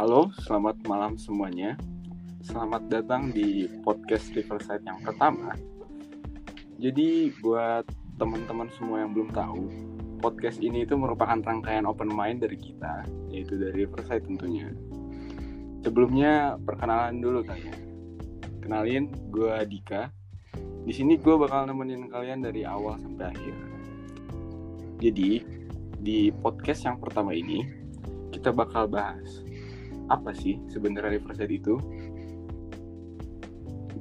Halo, selamat malam semuanya. Selamat datang di podcast Riverside yang pertama. Jadi buat teman-teman semua yang belum tahu, podcast ini itu merupakan rangkaian open mind dari kita, yaitu dari Riverside tentunya. Sebelumnya perkenalan dulu kali ya. Kenalin, gue Dika. Di sini gue bakal nemenin kalian dari awal sampai akhir. Jadi, di podcast yang pertama ini, kita bakal bahas apa sih sebenarnya Riverside itu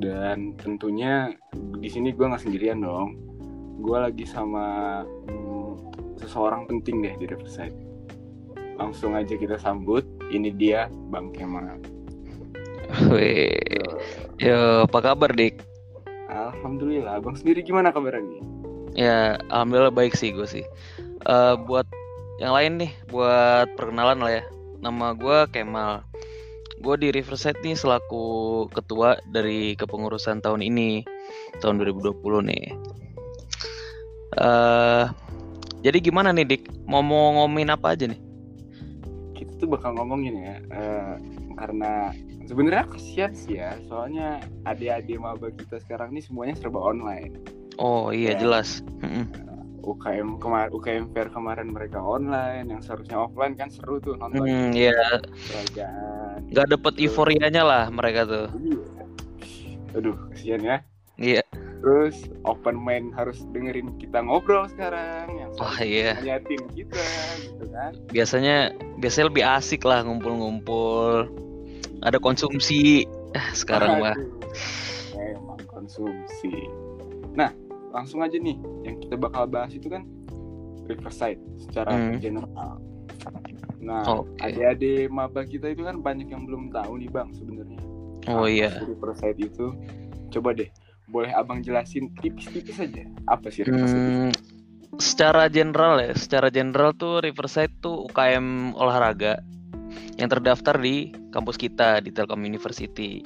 dan tentunya di sini gue nggak sendirian dong gue lagi sama hmm, seseorang penting deh di Riverside langsung aja kita sambut ini dia Bang Kemal Wih, yo apa kabar dik? Alhamdulillah, Bang sendiri gimana kabarnya? Ya, alhamdulillah baik sih gue sih. Uh, buat yang lain nih, buat perkenalan lah ya nama gue Kemal. Gue di Riverside nih selaku ketua dari kepengurusan tahun ini, tahun 2020 nih. Uh, jadi gimana nih Dik? Mau ngomongin apa aja nih? Kita tuh bakal ngomongin ya, uh, karena sebenarnya kasihan sih ya, soalnya adik-adik maba kita sekarang nih semuanya serba online. Oh iya ya. jelas. UKM kemarin UKM Fair kemarin mereka online yang seharusnya offline kan seru tuh nonton. Hmm, iya. Nggak dapet euforianya lah mereka tuh. Iya. aduh kasihan ya. Iya. Terus open main harus dengerin kita ngobrol sekarang yang oh, iya. ngeliatin kita gitu kan. Biasanya biasanya lebih asik lah ngumpul-ngumpul. Ada konsumsi. Eh, sekarang mah. Emang konsumsi. Nah langsung aja nih yang kita bakal bahas itu kan Riverside secara hmm. general. Nah, okay. adik-adik maba kita itu kan banyak yang belum tahu nih bang sebenarnya. Oh iya. Riverside itu, coba deh, boleh abang jelasin tipis-tipis aja apa sih Riverside? Hmm, secara general ya, secara general tuh Riverside tuh UKM olahraga yang terdaftar di kampus kita di Telkom University.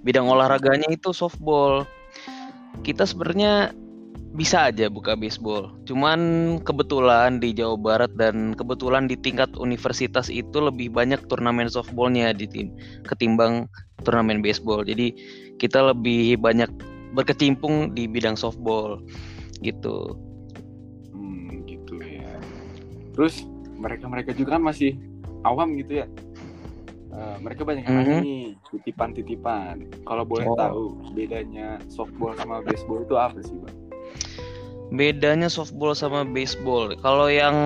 Bidang olahraganya itu softball. Kita sebenarnya bisa aja buka baseball. Cuman kebetulan di Jawa Barat dan kebetulan di tingkat universitas itu lebih banyak turnamen softballnya di tim ketimbang turnamen baseball. Jadi kita lebih banyak berkecimpung di bidang softball gitu. Hmm, gitu ya. Terus mereka-mereka juga kan masih awam gitu ya. Uh, mereka banyak yang mm -hmm. nih titipan-titipan. Kalau boleh oh. tahu bedanya softball sama baseball itu apa sih, Bang? Bedanya softball sama baseball. Kalau yang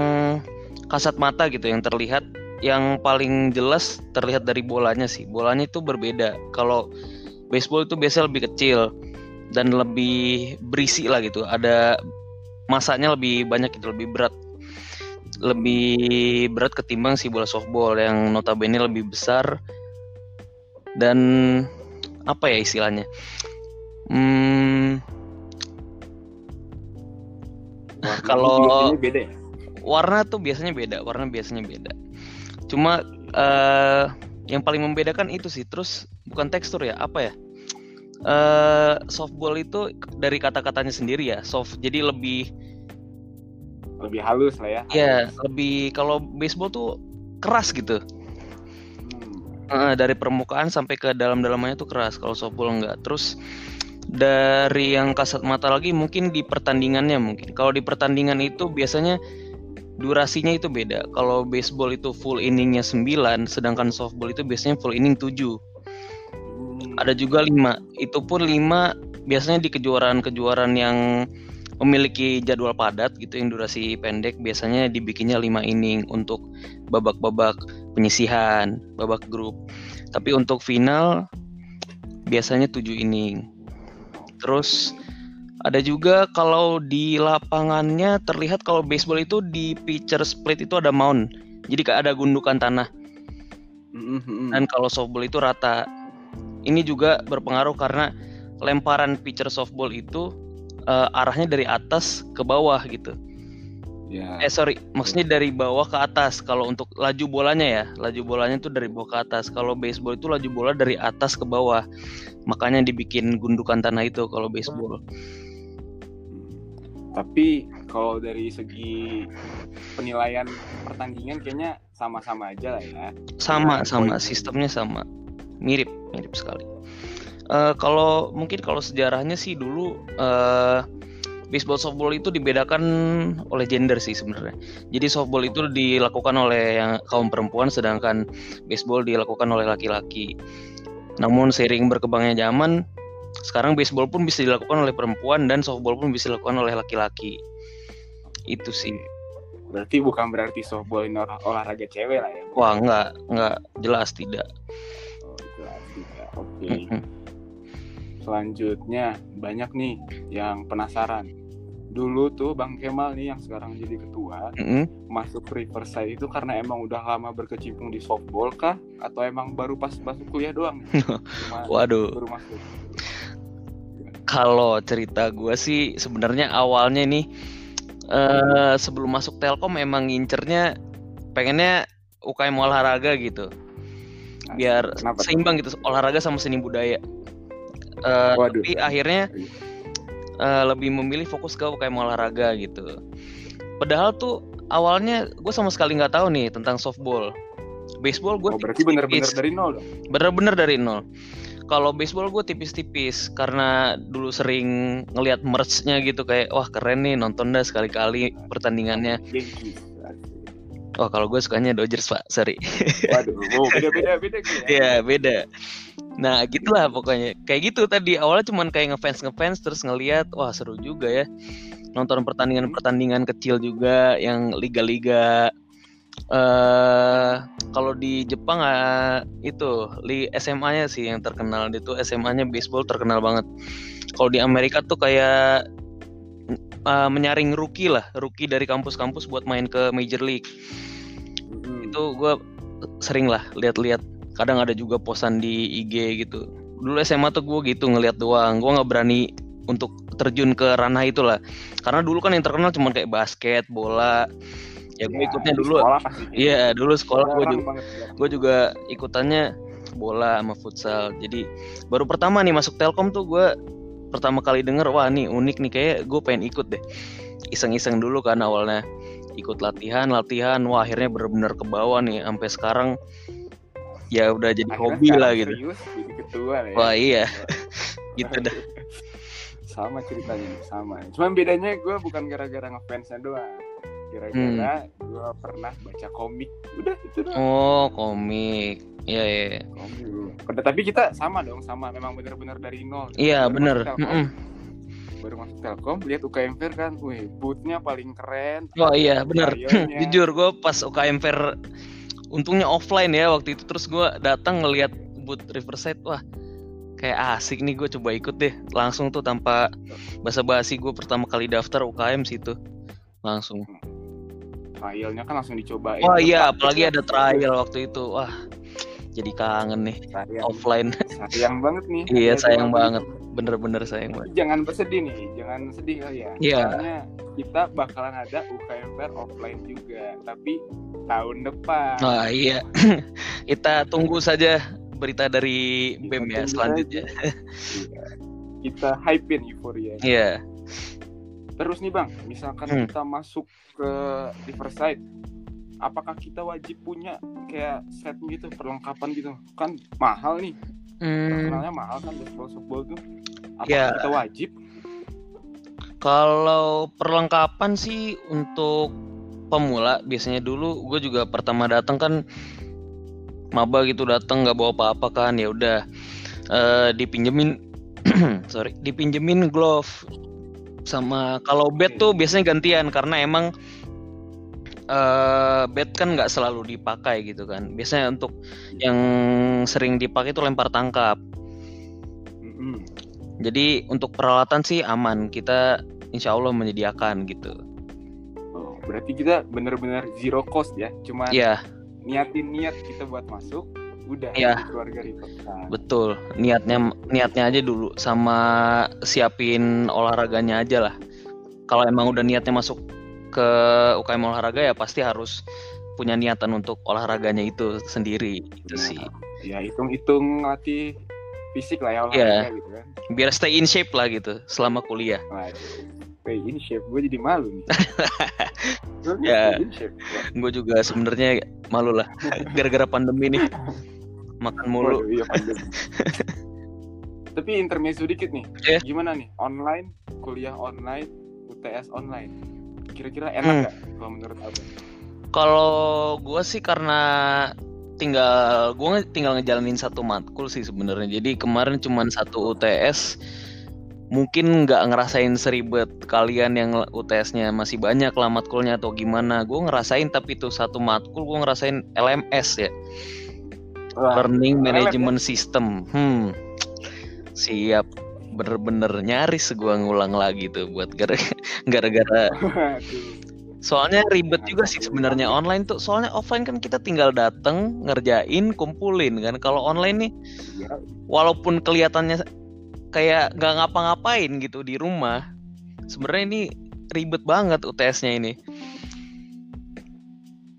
kasat mata gitu yang terlihat yang paling jelas terlihat dari bolanya sih. Bolanya itu berbeda. Kalau baseball itu biasanya lebih kecil dan lebih berisi lah gitu. Ada masanya lebih banyak itu lebih berat. Lebih berat ketimbang si bola softball yang notabene lebih besar dan apa ya istilahnya? Hmm, kalau beda ya? warna tuh biasanya beda warna biasanya beda. Cuma uh, yang paling membedakan itu sih terus bukan tekstur ya apa ya? Uh, softball itu dari kata-katanya sendiri ya soft jadi lebih lebih halus lah ya. Iya lebih kalau baseball tuh keras gitu. Hmm. uh, dari permukaan sampai ke dalam-dalamnya tuh keras kalau softball enggak. Terus dari yang kasat mata lagi mungkin di pertandingannya mungkin. Kalau di pertandingan itu biasanya durasinya itu beda. Kalau baseball itu full inningnya 9, sedangkan softball itu biasanya full inning 7. Ada juga 5. Itu pun 5 biasanya di kejuaraan-kejuaraan yang memiliki jadwal padat gitu yang durasi pendek biasanya dibikinnya 5 inning untuk babak-babak penyisihan, babak grup. Tapi untuk final biasanya 7 inning. Terus ada juga kalau di lapangannya terlihat kalau baseball itu di pitcher split itu ada mound. Jadi kayak ada gundukan tanah. Mm-hmm. Dan kalau softball itu rata. Ini juga berpengaruh karena lemparan pitcher softball itu uh, arahnya dari atas ke bawah gitu. Yeah. Eh sorry, maksudnya dari bawah ke atas. Kalau untuk laju bolanya ya, laju bolanya itu dari bawah ke atas. Kalau baseball itu laju bola dari atas ke bawah makanya dibikin gundukan tanah itu kalau baseball tapi kalau dari segi penilaian pertandingan kayaknya sama-sama aja lah ya. Sama, Nah, sama. Sistemnya sama. Mirip, mirip sekali. Eh, kalau mungkin kalau sejarahnya sih dulu eh baseball softball itu dibedakan oleh gender sih sebenarnya. Jadi softball itu dilakukan oleh yang kaum perempuan sedangkan baseball dilakukan oleh laki-laki. Namun seiring berkembangnya zaman, sekarang baseball pun bisa dilakukan oleh perempuan dan softball pun bisa dilakukan oleh laki-laki. Itu sih. Berarti bukan berarti softball ini olah- olahraga cewek lah ya. Wah, enggak, enggak jelas tidak. Oh, jelas tidak. Oke. Mm-mm. Selanjutnya banyak nih yang penasaran. Dulu tuh Bang Kemal nih yang sekarang jadi ketua Mm-mm. masuk Riverside itu karena emang udah lama berkecimpung di softball kah atau emang baru pas masuk kuliah doang? Waduh. baru masuk. Kalau cerita gue sih sebenarnya awalnya nih eh sebelum masuk Telkom emang ngincernya pengennya UKM olahraga gitu Nah, biar kenapa? seimbang gitu olahraga sama seni budaya. Eh, Waduh. tapi akhirnya eh, lebih memilih fokus ke UKM olahraga gitu. Padahal tuh awalnya gue sama sekali nggak tahu nih tentang softball. Baseball gue Oh, berarti bener-bener dari nol bener-bener dari nol. Kalau baseball gue tipis-tipis karena dulu sering ngelihat merch-nya gitu kayak wah keren nih nonton dah sekali-kali pertandingannya. Yankees. Oh kalau gue sukanya Dodgers pak, sorry. Waduh, oh, beda-beda beda gitu ya. Iya beda. Nah gitulah pokoknya. Kayak gitu tadi awalnya cuman kayak ngefans ngefans terus ngelihat wah seru juga ya nonton pertandingan-pertandingan kecil juga yang liga-liga. eh kalau di Jepang ah, itu li SMA-nya sih yang terkenal itu SMA-nya baseball terkenal banget. Kalau di Amerika tuh kayak eh, menyaring rookie lah, rookie dari kampus-kampus buat main ke Major League. Mm-mm. itu gue sering lah lihat-lihat. Kadang ada juga posan di IG gitu. Dulu SMA tuh gue gitu ngelihat doang. Gue nggak berani untuk terjun ke ranah itulah. Karena dulu kan yang terkenal cuma kayak basket bola. Ya gue Ya, ikutnya dulu. iya dulu sekolah gue juga. gue juga ikutannya bola sama futsal. Jadi baru pertama nih masuk Telkom tuh gue pertama kali denger wah nih unik nih kayak gue pengen ikut deh. Iseng-iseng dulu kan awalnya. Ikut latihan latihan wah akhirnya bener-bener ke bawah nih sampai sekarang ya udah jadi Akhirnya hobi lah gitu. serius jadi ketua ya. wah iya. Gitu dah. Sama ceritanya sama. Cuman bedanya gue bukan gara-gara ngefansnya doang gara-gara Hmm. gue pernah baca komik. Udah itu doang. Oh komik. Iya iya komik. Pada- tapi kita sama dong sama. Memang benar-benar dari nol. Iya Telkom, Mm-mm. baru masuk Telkom lihat UKM Fair kan. Wih bootnya paling keren. Wah iya bener. Flyernya. Jujur gue pas UKM Fair Untungnya offline ya waktu itu. Terus gue datang ngelihat booth Riverside Wah kayak asik nih. Gue coba ikut deh. Langsung tuh tanpa basa-basi gue pertama kali daftar UKM situ Langsung trialnya kan langsung dicobain. Wah iya apalagi ada trial waktu itu. Wah jadi kangen nih sayang, offline. Sayang banget nih. Iya, sayang banget. Bener-bener sayang banget. Jangan bersedih nih jangan sedih kali ya. Iya. soalnya kita bakalan ada UKM Fair offline juga tapi tahun depan. Wah iya. Kita tunggu saja berita dari BEM ya selanjutnya. Iya. kita hypein euforia Iya terus nih bang misalkan Hmm. kita masuk ke Riverside apakah kita wajib punya kayak set gitu perlengkapan gitu? Kan mahal nih. Hmm, terkenalnya mahal kan baseball softball tuh. Apakah Ya. kita wajib? Kalau perlengkapan sih untuk pemula biasanya dulu gue juga pertama datang kan maba gitu datang nggak bawa apa-apa kan ya udah. Eh, dipinjemin sorry dipinjemin glove sama kalau bat tuh biasanya gantian karena emang eh bat kan nggak selalu dipakai gitu kan. Biasanya untuk yang sering dipakai itu lempar tangkap. Jadi untuk peralatan sih aman kita insya Allah menyediakan gitu. Oh, berarti kita bener-bener zero cost ya cuma ya niatin niat kita buat masuk udah Iya. jadi keluarga Riverside Betul, niatnya niatnya aja dulu sama siapin olahraganya aja lah. Kalau emang udah niatnya masuk ke UKM olahraga ya pasti harus punya niatan untuk olahraganya itu sendiri itu Nah, sih. ya hitung-hitung latih fisik lah ya Iya. olahraga gitu kan Biar stay in shape lah gitu selama kuliah. Waduh. Wait, in shape gue jadi malu nih. Ya. gue juga sebenarnya malu lah gara-gara pandemi nih makan mulu Waduh, iya pandemi. Tapi intermezzo dikit nih. Iya. Gimana nih? Online, kuliah online, UTS online. Kira-kira enak Hmm. nggak kalau menurut abang? kalau gue sih karena tinggal gue tinggal ngejalanin satu matkul sih sebenarnya jadi kemarin cuman satu UTS mungkin nggak ngerasain seribet kalian yang UTS-nya masih banyak lah matkulnya atau gimana gue ngerasain tapi itu satu matkul gue ngerasain LMS ya Wah, Learning Management System hmm siap bener-bener nyaris gue ngulang lagi tuh buat gara- gara-gara. Soalnya ribet juga sih sebenarnya online tuh. Soalnya offline kan kita tinggal dateng, ngerjain, kumpulin kan. Kalau online nih, Iya. walaupun kelihatannya kayak nggak ngapa-ngapain gitu di rumah, sebenarnya ini ribet banget UTS-nya ini.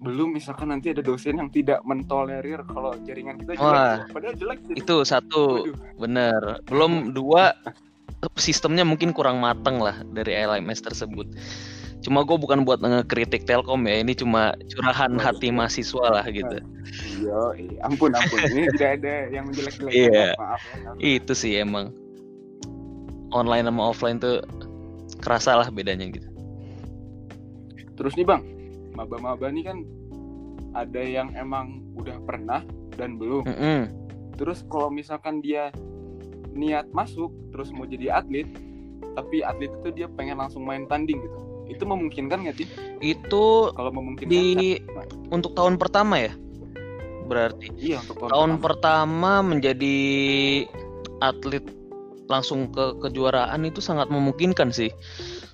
Belum misalkan nanti ada dosen yang tidak mentolerir kalau jaringan kita jelek. Wah. Padahal jelek jadi. Itu satu, Waduh. bener. Belum dua, sistemnya mungkin kurang mateng lah dari LMS tersebut. Cuma gue bukan buat ngekritik Telkom ya, ini cuma curahan hati mahasiswa lah gitu. Iya, iya. ampun ampun. Ini tidak ada yang menjelek-jelek. Iya. Maaf ya. Itu sih emang online sama offline tuh kerasa lah bedanya gitu. Terus nih bang, maba-maba nih kan ada yang emang udah pernah dan belum. Mm-mm. Terus kalau misalkan dia niat masuk terus mau jadi atlet, tapi atlet itu dia pengen langsung main tanding gitu. Itu memungkinkan nggak sih? Itu Kalau memungkinkan, di untuk tahun pertama ya. Berarti iya untuk tahun, tahun pertama. pertama menjadi atlet langsung ke kejuaraan itu sangat memungkinkan sih.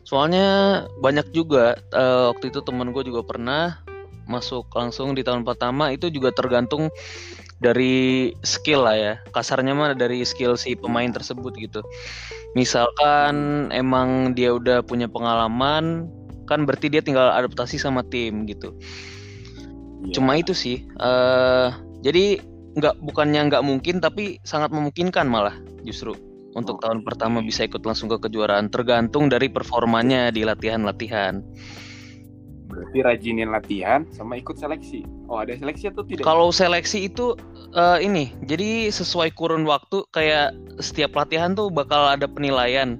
Soalnya banyak juga eh, waktu itu temen gue juga pernah masuk langsung di tahun pertama itu juga tergantung dari skill lah ya. Kasarnya mah dari skill si pemain tersebut gitu. Misalkan emang dia udah punya pengalaman kan berarti dia tinggal adaptasi sama tim gitu. Iya. Cuma itu sih. eh jadi nggak bukannya nggak mungkin tapi sangat memungkinkan malah justru untuk Oke. tahun pertama bisa ikut langsung ke kejuaraan tergantung dari performanya di latihan-latihan. Berarti rajinin latihan sama ikut seleksi. Oh ada seleksi atau tidak? Kalau seleksi itu eh, ini jadi sesuai kurun waktu kayak setiap latihan tuh bakal ada penilaian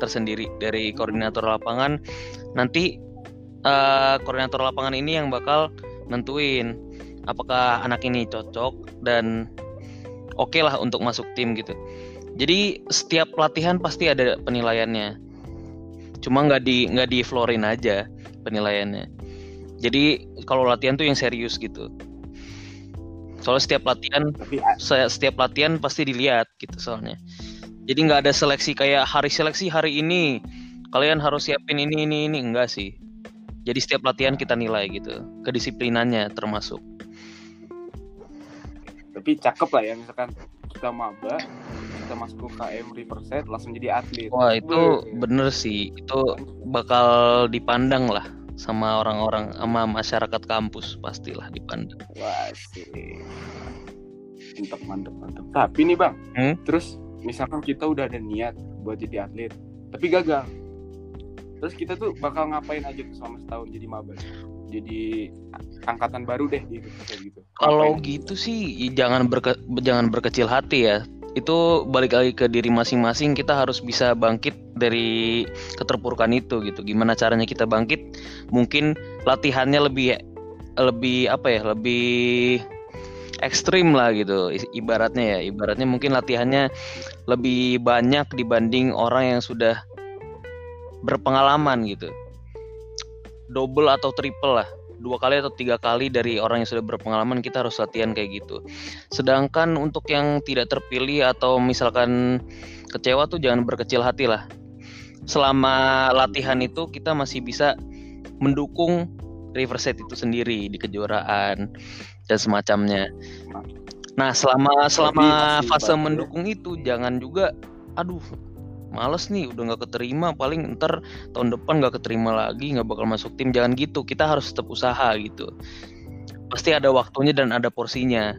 tersendiri dari koordinator lapangan. Nanti eh, koordinator lapangan ini yang bakal nentuin apakah anak ini cocok dan oke lah untuk masuk tim gitu. Jadi setiap latihan pasti ada penilaiannya. Cuma nggak di nggak di floorin aja penilaiannya. Jadi kalau latihan tuh yang serius gitu. Soalnya setiap latihan Tapi setiap latihan pasti dilihat gitu soalnya. Jadi nggak ada seleksi kayak hari seleksi hari ini kalian harus siapin ini ini ini enggak sih. Jadi setiap latihan kita nilai gitu, kedisiplinannya termasuk. Tapi cakep lah ya misalkan kita maba kita masuk ke KM Riverside langsung jadi atlet. Wah itu Wih. bener sih, itu bakal dipandang lah sama orang-orang sama masyarakat kampus pastilah dipandang. Wah sih. Mantap mantap mantap. Tapi nih bang, Hmm? terus misalkan kita udah ada niat buat jadi atlet, tapi gagal. Terus kita tuh bakal ngapain aja tuh selama setahun jadi maba? Jadi angkatan baru deh gitu kayak gitu. Kalau gitu sih jangan berke, jangan berkecil hati ya. Itu balik lagi ke diri masing-masing. Kita harus bisa bangkit dari keterpurukan itu gitu. Gimana caranya kita bangkit? Mungkin latihannya lebih lebih apa ya? Lebih ekstrim lah gitu. Ibaratnya ya. Ibaratnya mungkin latihannya lebih banyak dibanding orang yang sudah berpengalaman gitu. Double atau triple lah dua kali atau tiga kali dari orang yang sudah berpengalaman kita harus latihan kayak gitu. Sedangkan untuk yang tidak terpilih atau misalkan kecewa tuh jangan berkecil hati lah. Selama latihan itu kita masih bisa mendukung Riverside itu sendiri di kejuaraan dan semacamnya. Nah selama selama fase ya. mendukung itu jangan juga, aduh males nih udah nggak keterima paling ntar tahun depan nggak keterima lagi nggak bakal masuk tim jangan gitu kita harus tetap usaha gitu pasti ada waktunya dan ada porsinya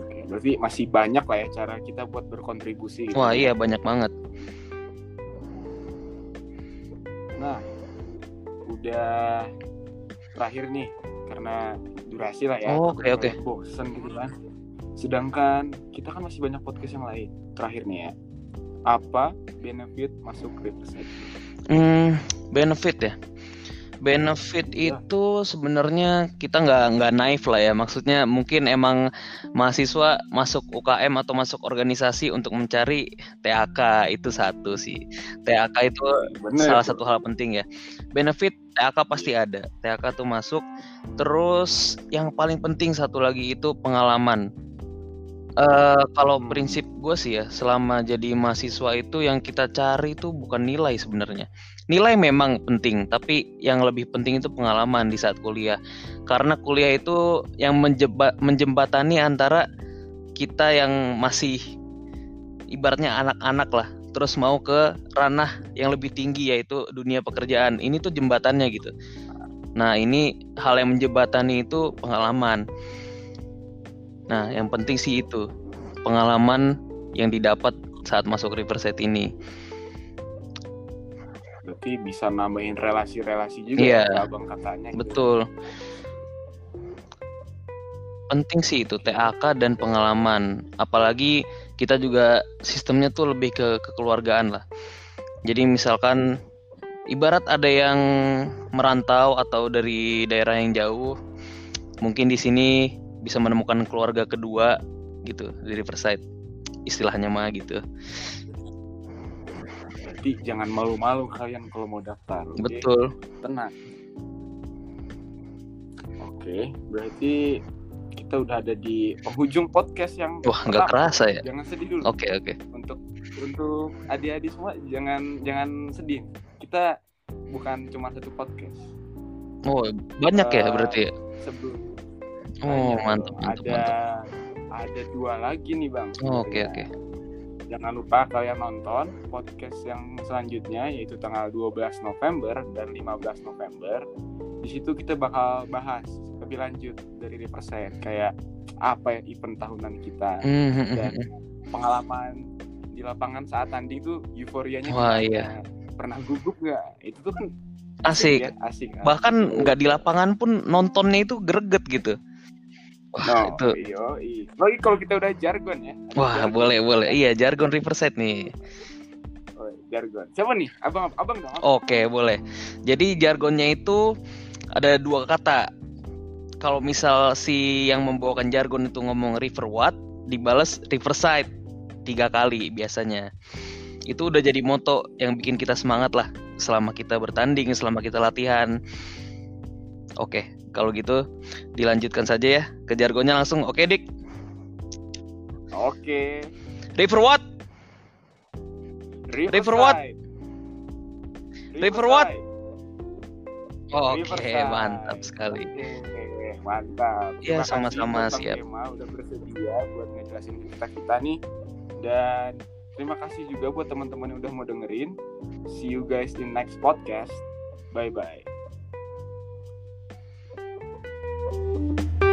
Oke, berarti masih banyak lah ya cara kita buat berkontribusi. Gitu. wah iya banyak banget Nah, udah terakhir nih karena durasi lah ya. Oh, oke, takutnya oke. kalian Bosen gitu kan. Sedangkan kita kan masih banyak podcast yang lain. Terakhir nih ya. Apa benefit masuk Riverside? Hmm, benefit ya. Benefit Iya. itu sebenarnya kita nggak nggak naif lah ya. Maksudnya mungkin emang mahasiswa masuk UKM atau masuk organisasi untuk mencari TAK itu satu sih. TAK itu Bener. salah satu hal penting ya. Benefit TAK pasti ada. TAK tuh masuk. Terus yang paling penting satu lagi itu pengalaman. Eh kalau Hmm. prinsip gue sih ya, selama jadi mahasiswa itu yang kita cari itu bukan nilai sebenarnya. Nilai memang penting, tapi yang lebih penting itu pengalaman di saat kuliah. Karena kuliah itu yang menjeba- menjembatani antara kita yang masih ibaratnya anak-anak lah, terus mau ke ranah yang lebih tinggi yaitu dunia pekerjaan. Ini tuh jembatannya gitu. Nah, ini hal yang menjembatani itu pengalaman. Nah, yang penting sih itu pengalaman yang didapat saat masuk Riverside ini. Berarti bisa nambahin relasi-relasi juga Iya. ya abang katanya. gitu. Betul. Penting sih itu TAK dan pengalaman. Apalagi kita juga sistemnya tuh lebih ke kekeluargaan lah. Jadi misalkan ibarat ada yang merantau atau dari daerah yang jauh, mungkin di sini bisa menemukan keluarga kedua gitu di Riverside. Istilahnya mah gitu. Berarti jangan malu-malu kalian kalau mau daftar. Betul. Tenang. Oke, berarti kita udah ada di penghujung podcast yang Wah, nggak kerasa ya. Jangan sedih dulu. Oke, oke. Untuk untuk adik-adik semua jangan jangan sedih. Kita bukan cuma satu podcast. Oh, banyak ya Eh, berarti ya? Sebelum Oh, Banyak mantap, mantap, ada mantap. ada dua lagi nih bang. Oh, Oke, sebenarnya. oke. Jangan lupa kalian nonton podcast yang selanjutnya yaitu tanggal 12 November dan 15 November. Di situ kita bakal bahas lebih lanjut dari Riverside kayak apa ya event tahunan kita Hmm, hmm, hmm, dan pengalaman di lapangan saat tanding tuh euforianya Wah, iya. Pernah gugup nggak? Itu tuh kan Asik. ya, asik. Bahkan nggak di lapangan pun nontonnya itu greget gitu. Wah, No, itu. iyo, iyo. Lagi kalau kita udah jargon ya. Wah, Jargon. boleh, boleh. Iya, jargon Riverside nih. Oh, jargon. Siapa nih? Abang, abang dong. Oke, boleh. Jadi jargonnya itu ada dua kata. Kalau misal si yang membawakan jargon itu ngomong river what, dibales riverside tiga kali biasanya. Itu udah jadi moto yang bikin kita semangat lah selama kita bertanding, selama kita latihan. Oke, kalau gitu dilanjutkan saja ya ke jargonnya langsung. Oke, Dik. Oke. River what? River what? River what? Oke, Riverside. mantap sekali. Oke, mantap. Iya, sama-sama, siap. Kema udah bersedia buat ngejelasin kita kita nih. Dan terima kasih juga buat teman-teman yang udah mau dengerin. See you guys in next podcast. Bye bye. Música